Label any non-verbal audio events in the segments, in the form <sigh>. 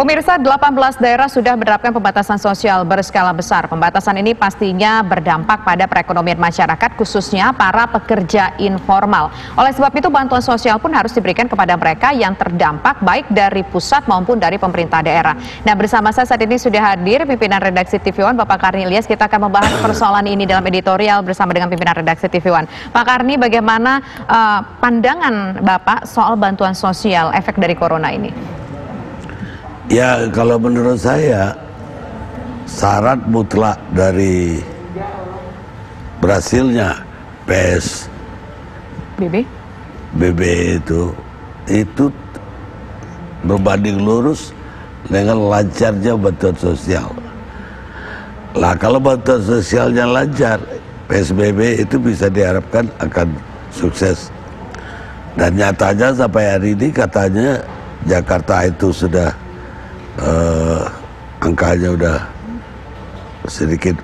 Pemirsa 18 daerah sudah menerapkan pembatasan sosial berskala besar. Pembatasan ini pastinya berdampak pada perekonomian masyarakat khususnya para pekerja informal. Oleh sebab itu bantuan sosial pun harus diberikan kepada mereka yang terdampak baik dari pusat maupun dari pemerintah daerah. Nah bersama saya saat ini sudah hadir pimpinan redaksi TV One Bapak Karni Ilyas. Kita akan membahas persoalan ini dalam editorial bersama dengan pimpinan redaksi TV One. Pak Karni bagaimana uh, pandangan Bapak soal bantuan sosial efek dari corona ini? Ya kalau menurut saya syarat mutlak dari berhasilnya PES BB BB itu itu berbanding lurus dengan lancarnya bantuan sosial. Lah kalau bantuan sosialnya lancar, PSBB itu bisa diharapkan akan sukses. Dan nyatanya sampai hari ini katanya Jakarta itu sudah uh, angkanya udah sedikit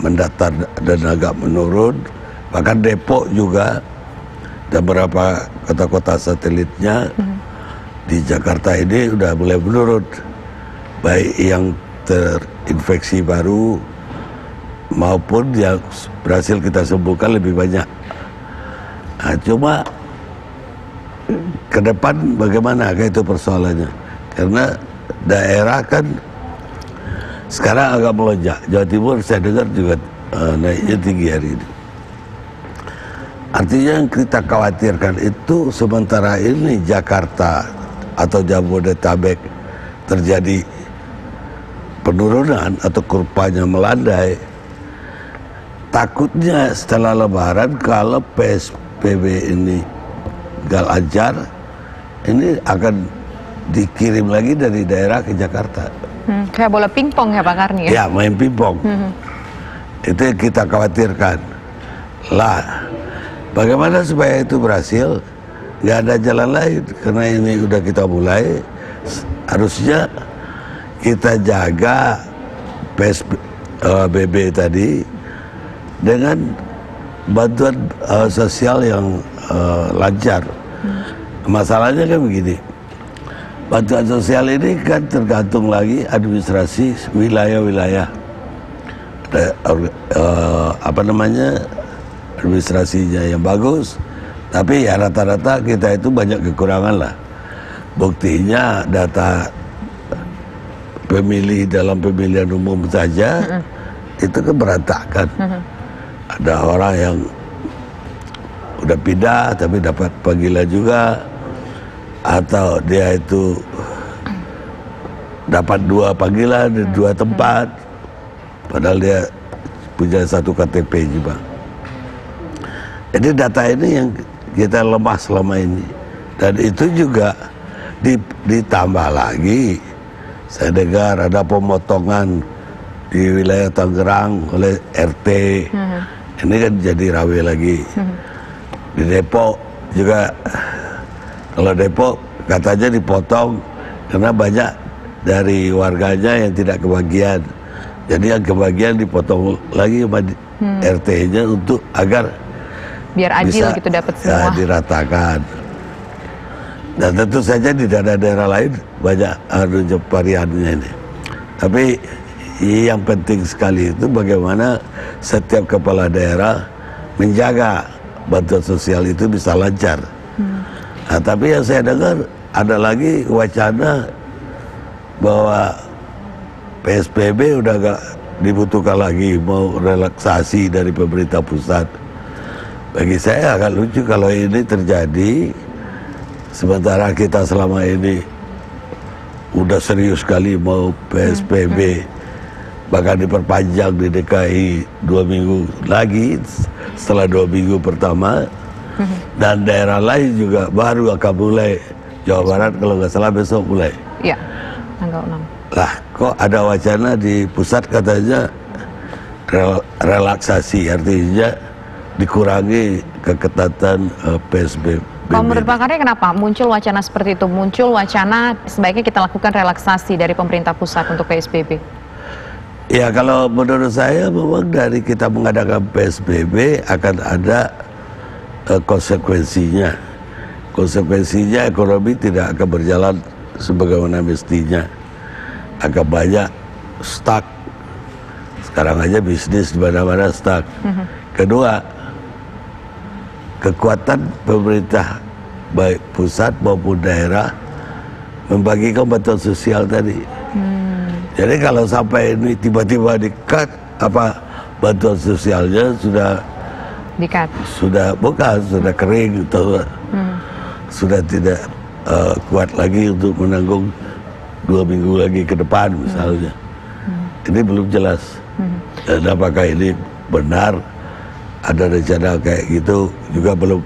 mendatar dan agak menurun. Bahkan Depok juga dan beberapa kota-kota satelitnya di Jakarta ini udah mulai menurun. Baik yang terinfeksi baru maupun yang berhasil kita sembuhkan lebih banyak. Nah, cuma ke depan bagaimana? Itu persoalannya. Karena daerah kan sekarang agak melonjak. Jawa Timur saya dengar juga uh, naiknya tinggi hari ini. Artinya yang kita khawatirkan itu sementara ini Jakarta atau Jabodetabek terjadi penurunan atau kurvanya melandai. Takutnya setelah lebaran kalau PSBB ini gak lancar, ini akan dikirim lagi dari daerah ke Jakarta. Hmm, kayak bola pingpong ya Pak Karni ya? Ya main pingpong. Hmm. Itu yang kita khawatirkan. Lah, bagaimana supaya itu berhasil? Gak ada jalan lain karena ini udah kita mulai. Harusnya kita jaga PSBB eh, tadi dengan bantuan uh, sosial yang uh, lancar. Hmm. Masalahnya kan begini bantuan sosial ini kan tergantung lagi administrasi wilayah-wilayah uh, apa namanya administrasinya yang bagus tapi ya rata-rata kita itu banyak kekurangan lah buktinya data pemilih dalam pemilihan umum saja mm -hmm. itu kan berantakan mm -hmm. ada orang yang udah pindah tapi dapat panggilan juga atau dia itu dapat dua panggilan di dua tempat. Padahal dia punya satu KTP juga jadi data ini yang kita lemah selama ini. Dan itu juga ditambah lagi saya dengar ada pemotongan di wilayah Tangerang oleh RT hmm. ini kan jadi rawe lagi. Hmm. di Depok juga kalau Depok katanya dipotong karena banyak dari warganya yang tidak kebagian. Jadi yang kebagian dipotong lagi sama hmm. RT-nya untuk agar biar adil bisa, gitu dapat ya, semua. Ya, diratakan. Dan tentu saja di daerah-daerah lain banyak ada variannya ini. Tapi yang penting sekali itu bagaimana setiap kepala daerah menjaga bantuan sosial itu bisa lancar. Hmm. Nah, tapi yang saya dengar ada lagi wacana bahwa PSBB udah gak dibutuhkan lagi mau relaksasi dari pemerintah pusat. Bagi saya agak lucu kalau ini terjadi sementara kita selama ini udah serius sekali mau PSBB bahkan diperpanjang di DKI dua minggu lagi setelah dua minggu pertama dan daerah lain juga baru akan mulai Jawa Barat kalau nggak salah besok mulai. Iya, tanggal 6. Lah, kok ada wacana di pusat katanya rel relaksasi artinya dikurangi keketatan uh, eh, PSBB. Kalau menurut Pak Karya kenapa muncul wacana seperti itu? Muncul wacana sebaiknya kita lakukan relaksasi dari pemerintah pusat untuk PSBB. Ya kalau menurut saya memang dari kita mengadakan PSBB akan ada uh, konsekuensinya. Konsekuensinya ekonomi tidak akan berjalan sebagaimana mestinya. Agak banyak stuck. Sekarang aja bisnis di mana-mana stuck. Kedua, kekuatan pemerintah baik pusat maupun daerah membagikan bantuan sosial tadi. Jadi kalau sampai ini tiba-tiba di-cut apa bantuan sosialnya sudah Dikat. sudah bukan sudah kering atau sudah tidak uh, kuat lagi untuk menanggung dua minggu lagi ke depan misalnya. Ini belum jelas. Dan apakah ini benar ada rencana kayak gitu juga belum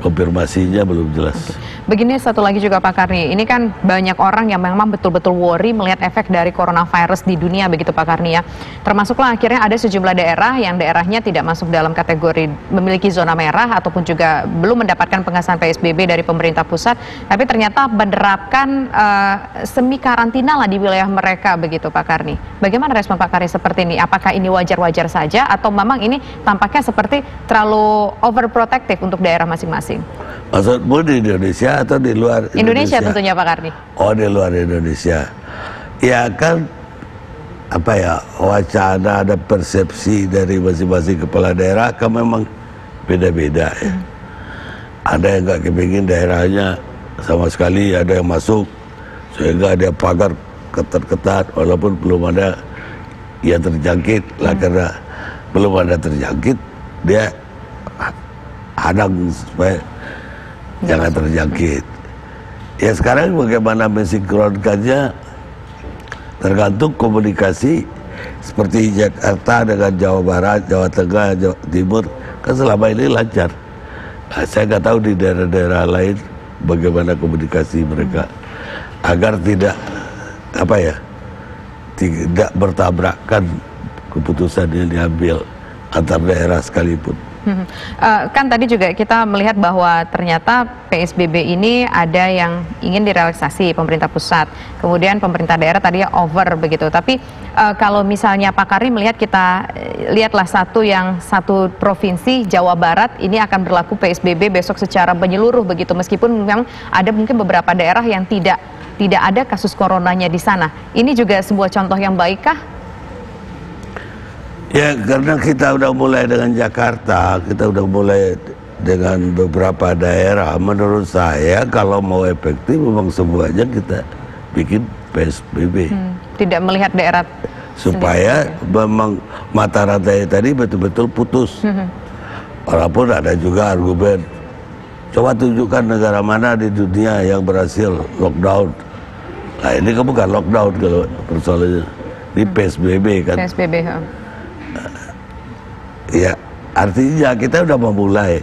konfirmasinya belum jelas. Begini satu lagi juga Pak Karni, ini kan banyak orang yang memang betul-betul worry melihat efek dari coronavirus di dunia begitu Pak Karni ya. Termasuklah akhirnya ada sejumlah daerah yang daerahnya tidak masuk dalam kategori memiliki zona merah ataupun juga belum mendapatkan pengasahan PSBB dari pemerintah pusat, tapi ternyata menerapkan uh, semi karantina lah di wilayah mereka begitu Pak Karni. Bagaimana respon Pak Karni seperti ini? Apakah ini wajar-wajar saja atau memang ini tampaknya seperti terlalu overprotective untuk daerah masing-masing? Maksudmu di Indonesia atau di luar Indonesia? Indonesia tentunya Pak Karni. Oh di luar Indonesia. Ya kan apa ya wacana ada persepsi dari masing-masing kepala daerah kan memang beda-beda ya. Hmm. Ada yang nggak kepingin daerahnya sama sekali ada yang masuk sehingga ada pagar ketat-ketat walaupun belum ada yang terjangkit lah hmm. karena belum ada terjangkit dia hadang supaya jangan terjangkit. Ya sekarang bagaimana mensinkronkannya? Tergantung komunikasi seperti Jakarta dengan Jawa Barat, Jawa Tengah, Jawa Timur kan selama ini lancar. Nah, saya nggak tahu di daerah-daerah lain bagaimana komunikasi mereka. Agar tidak apa ya tidak bertabrakan keputusan yang diambil antar daerah sekalipun. Uh, kan tadi juga kita melihat bahwa ternyata PSBB ini ada yang ingin direlaksasi pemerintah pusat, kemudian pemerintah daerah tadi over begitu. Tapi uh, kalau misalnya Pak Karim melihat kita eh, lihatlah satu yang satu provinsi Jawa Barat ini akan berlaku PSBB besok secara menyeluruh begitu, meskipun memang ada mungkin beberapa daerah yang tidak tidak ada kasus coronanya di sana. Ini juga sebuah contoh yang baikkah Ya karena kita udah mulai dengan Jakarta, kita udah mulai dengan beberapa daerah. Menurut saya kalau mau efektif memang semuanya kita bikin PSBB. Hmm, tidak melihat daerah supaya sendiri. memang mata rantai tadi betul-betul putus. Hmm. Walaupun ada juga argumen, coba tunjukkan negara mana di dunia yang berhasil lockdown. Nah ini kan bukan lockdown kalau persoalannya, ini hmm. PSBB kan. PSBB. Ya artinya kita udah memulai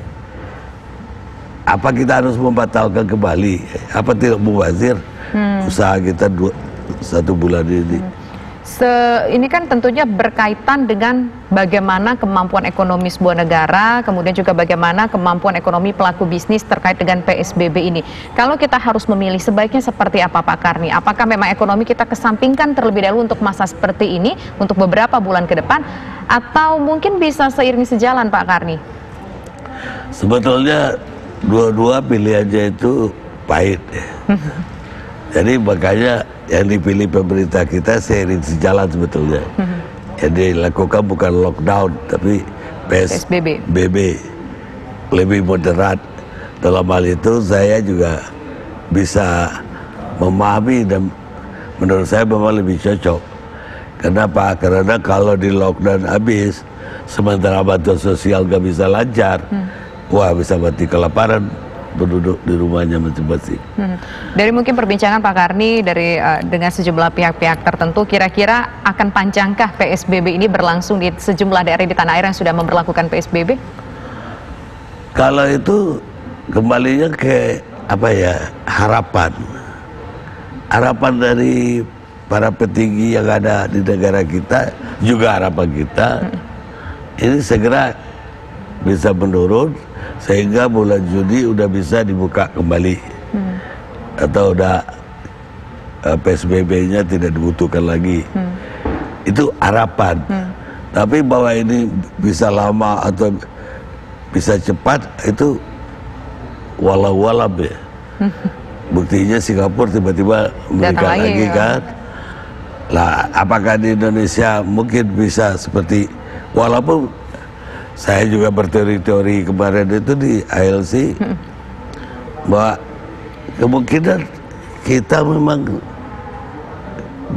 apa kita harus membatalkan kembali apa tidak mubazir hmm. usaha kita dua, satu bulan ini hmm. Se, ini kan tentunya berkaitan dengan bagaimana kemampuan ekonomi sebuah negara, kemudian juga bagaimana kemampuan ekonomi pelaku bisnis terkait dengan PSBB ini. Kalau kita harus memilih sebaiknya seperti apa Pak Karni? Apakah memang ekonomi kita kesampingkan terlebih dahulu untuk masa seperti ini, untuk beberapa bulan ke depan, atau mungkin bisa seiring sejalan Pak Karni? Sebetulnya dua-dua pilihannya itu pahit. Ya. <laughs> Jadi makanya yang dipilih pemerintah kita seiring sejalan sebetulnya. Hmm. Yang dilakukan bukan lockdown tapi PSBB. BB lebih moderat. Dalam hal itu saya juga bisa memahami dan menurut saya memang lebih cocok. Kenapa? Karena kalau di lockdown habis, sementara bantuan sosial gak bisa lancar, hmm. wah bisa mati kelaparan penduduk di rumahnya masing-masing. Hmm. Dari mungkin perbincangan Pak Karni dari uh, dengan sejumlah pihak-pihak tertentu, kira-kira akan panjangkah PSBB ini berlangsung di sejumlah daerah di tanah air yang sudah memperlakukan PSBB? Kalau itu kembalinya ke apa ya harapan, harapan dari para petinggi yang ada di negara kita juga harapan kita hmm. ini segera bisa menurun sehingga bulan Juni udah bisa dibuka kembali hmm. atau udah uh, eh, PSBB-nya tidak dibutuhkan lagi hmm. itu harapan hmm. tapi bahwa ini bisa lama atau bisa cepat itu walau walau ya hmm. <laughs> buktinya Singapura tiba-tiba meningkat lagi, lagi ya. kan lah apakah di Indonesia mungkin bisa seperti walaupun saya juga berteori-teori kemarin itu di ILC bahwa kemungkinan kita memang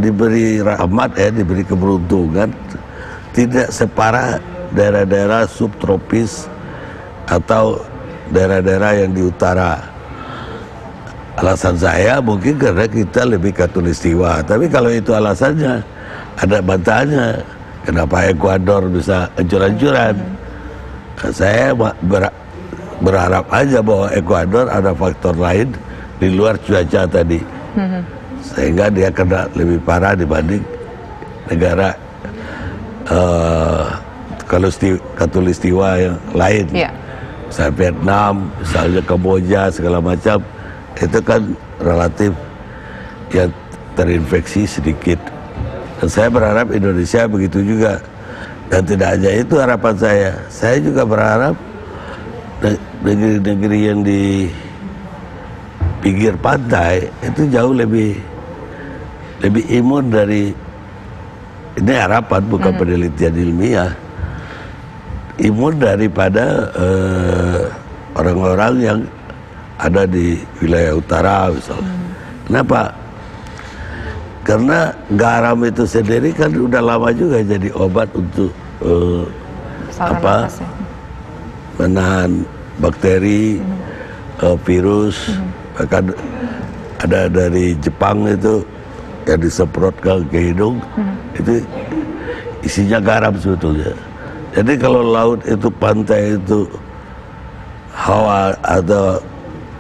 diberi rahmat ya diberi keberuntungan. Tidak separah daerah-daerah subtropis atau daerah-daerah yang di utara. Alasan saya mungkin karena kita lebih katulistiwa. Tapi kalau itu alasannya ada bantahannya. Kenapa Ekuador bisa hancur-hancuran saya ber- berharap aja bahwa Ekuador ada faktor lain di luar cuaca tadi sehingga dia kena lebih parah dibanding negara eh, kalusti- katulistiwa yang lain Iya. misalnya Vietnam, misalnya Kamboja segala macam itu kan relatif yang terinfeksi sedikit. Dan saya berharap Indonesia begitu juga. Dan tidak hanya itu harapan saya. Saya juga berharap ne- negeri-negeri yang di pinggir pantai itu jauh lebih lebih imun dari ini harapan bukan penelitian ilmiah imun daripada eh, orang-orang yang ada di wilayah utara misalnya. Kenapa? Karena garam itu sendiri kan udah lama juga jadi obat untuk Saluran Apa? ya. menahan bakteri, eh, virus, bahkan ada dari Jepang itu yang disemprotkan ke hidung, itu isinya garam sebetulnya. Jadi kalau laut itu pantai itu hawa atau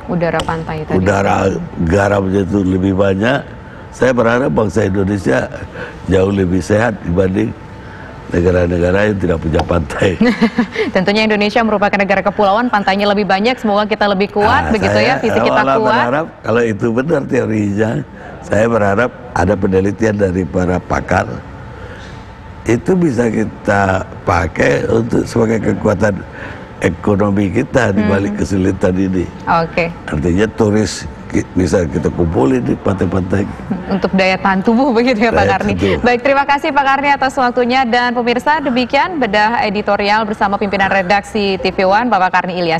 Udara pantai tadi. udara garamnya itu lebih banyak, saya berharap bangsa Indonesia jauh lebih sehat dibanding negara-negara yang tidak punya pantai. <laughs> Tentunya Indonesia merupakan negara kepulauan, pantainya lebih banyak, semoga kita lebih kuat, Nah, begitu ya, saya fisik kita kuat. berharap kalau itu benar teorinya, saya berharap ada penelitian dari para pakar itu bisa kita pakai untuk sebagai kekuatan ekonomi kita di balik Hmm. kesulitan ini. Oke, Artinya turis bisa kita kumpulin di pantai-pantai. untuk daya tahan tubuh begitu ya Pak Karni. Baik, terima kasih Pak Karni atas waktunya dan pemirsa demikian bedah editorial bersama pimpinan redaksi TV One Bapak Karni Ilyas.